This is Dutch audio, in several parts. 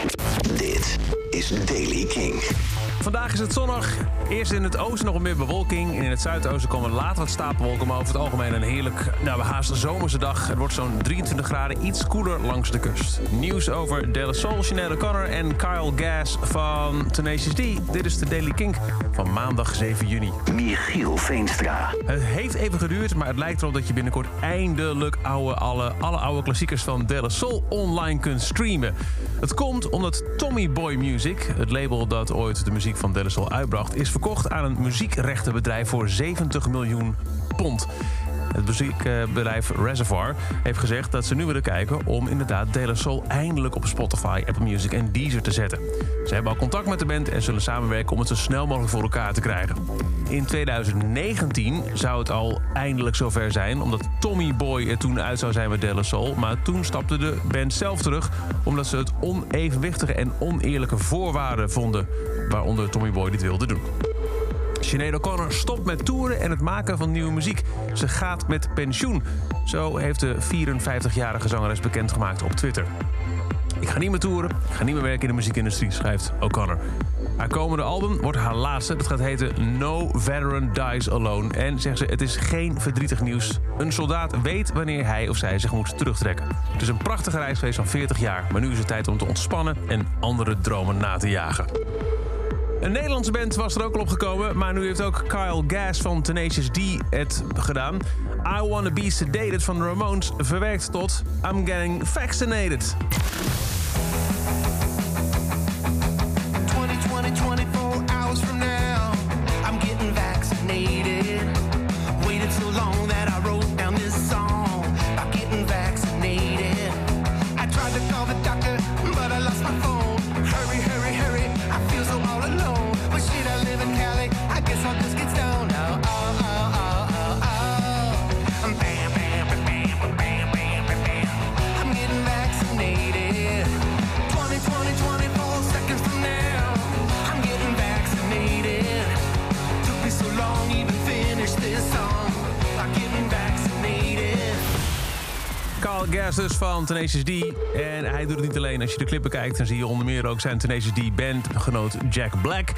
The is Daily King. Vandaag is het zonnig. Eerst in het oosten nog wat meer bewolking. En in het zuidoosten komen later wat stapelwolken. Maar over het algemeen een heerlijk, nou, haast zomerse dag. Het wordt zo'n 23 graden, iets koeler langs de kust. Nieuws over De La Soul, Sinead O'Connor en Kyle Gass van Tenacious D. Dit is de Daily Kink van maandag 7 juni. Michiel Veenstra. Het heeft even geduurd, maar het lijkt erop dat je binnenkort eindelijk oude, alle, alle oude klassiekers van De La Soul online kunt streamen. Het komt omdat Tommy Boy Music, het label dat ooit de muziek van De La Soul uitbracht... is verkocht aan een muziekrechtenbedrijf voor 70 miljoen pond. Het muziekbedrijf Reservoir heeft gezegd dat ze nu willen kijken... om inderdaad De Soul eindelijk op Spotify, Apple Music en Deezer te zetten. Ze hebben al contact met de band en zullen samenwerken... om het zo snel mogelijk voor elkaar te krijgen. In 2019 zou het al eindelijk zover zijn... omdat Tommy Boy er toen uit zou zijn met De Soul... maar toen stapte de band zelf terug... omdat ze het onevenwichtige en oneerlijke voorwaarden vonden... waaronder Tommy Boy dit wilde doen. Sinead O'Connor stopt met toeren en het maken van nieuwe muziek. Ze gaat met pensioen. Zo heeft de 54-jarige zangeres bekendgemaakt op Twitter. Ik ga niet meer toeren, ik ga niet meer werken in de muziekindustrie, schrijft O'Connor. Haar komende album wordt haar laatste. Dat gaat heten No Veteran Dies Alone. En zegt ze, het is geen verdrietig nieuws. Een soldaat weet wanneer hij of zij zich moet terugtrekken. Het is een prachtige reis geweest van 40 jaar. Maar nu is het tijd om te ontspannen en andere dromen na te jagen. Een Nederlandse band was er ook al opgekomen, maar nu heeft ook Kyle Gass van Tenacious D het gedaan. I Wanna Be Sedated van de Ramones verwerkt tot I'm Getting Vaccinated. 20, 20, 24 hours from now, I'm getting vaccinated. Waited long that I wrote down this song getting vaccinated. I tried to call the Gass dus van Tenacious D. En hij doet het niet alleen. Als je de clippen kijkt, dan zie je onder meer ook zijn Tenacious D bandgenoot Jack Black.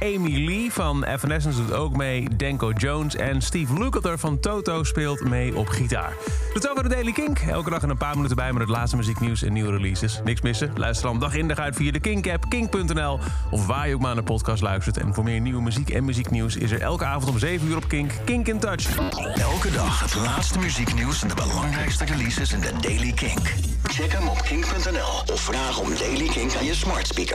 Amy Lee van Evanescence doet ook mee. Denko Jones en Steve Lukather van Toto speelt mee op gitaar. Tot over de Daily Kink. Elke dag een paar minuten bij met het laatste muzieknieuws en nieuwe releases. Niks missen? Luister dan dag in dag uit via de Kink-app, kink.nl... of waar je ook maar naar de podcast luistert. En voor meer nieuwe muziek en muzieknieuws... is er elke avond om 7 uur op Kink, Kink in Touch. Elke dag het laatste muzieknieuws en de belangrijkste releases in de Daily Kink. Check hem op kink.nl of vraag om Daily Kink aan je smart speaker.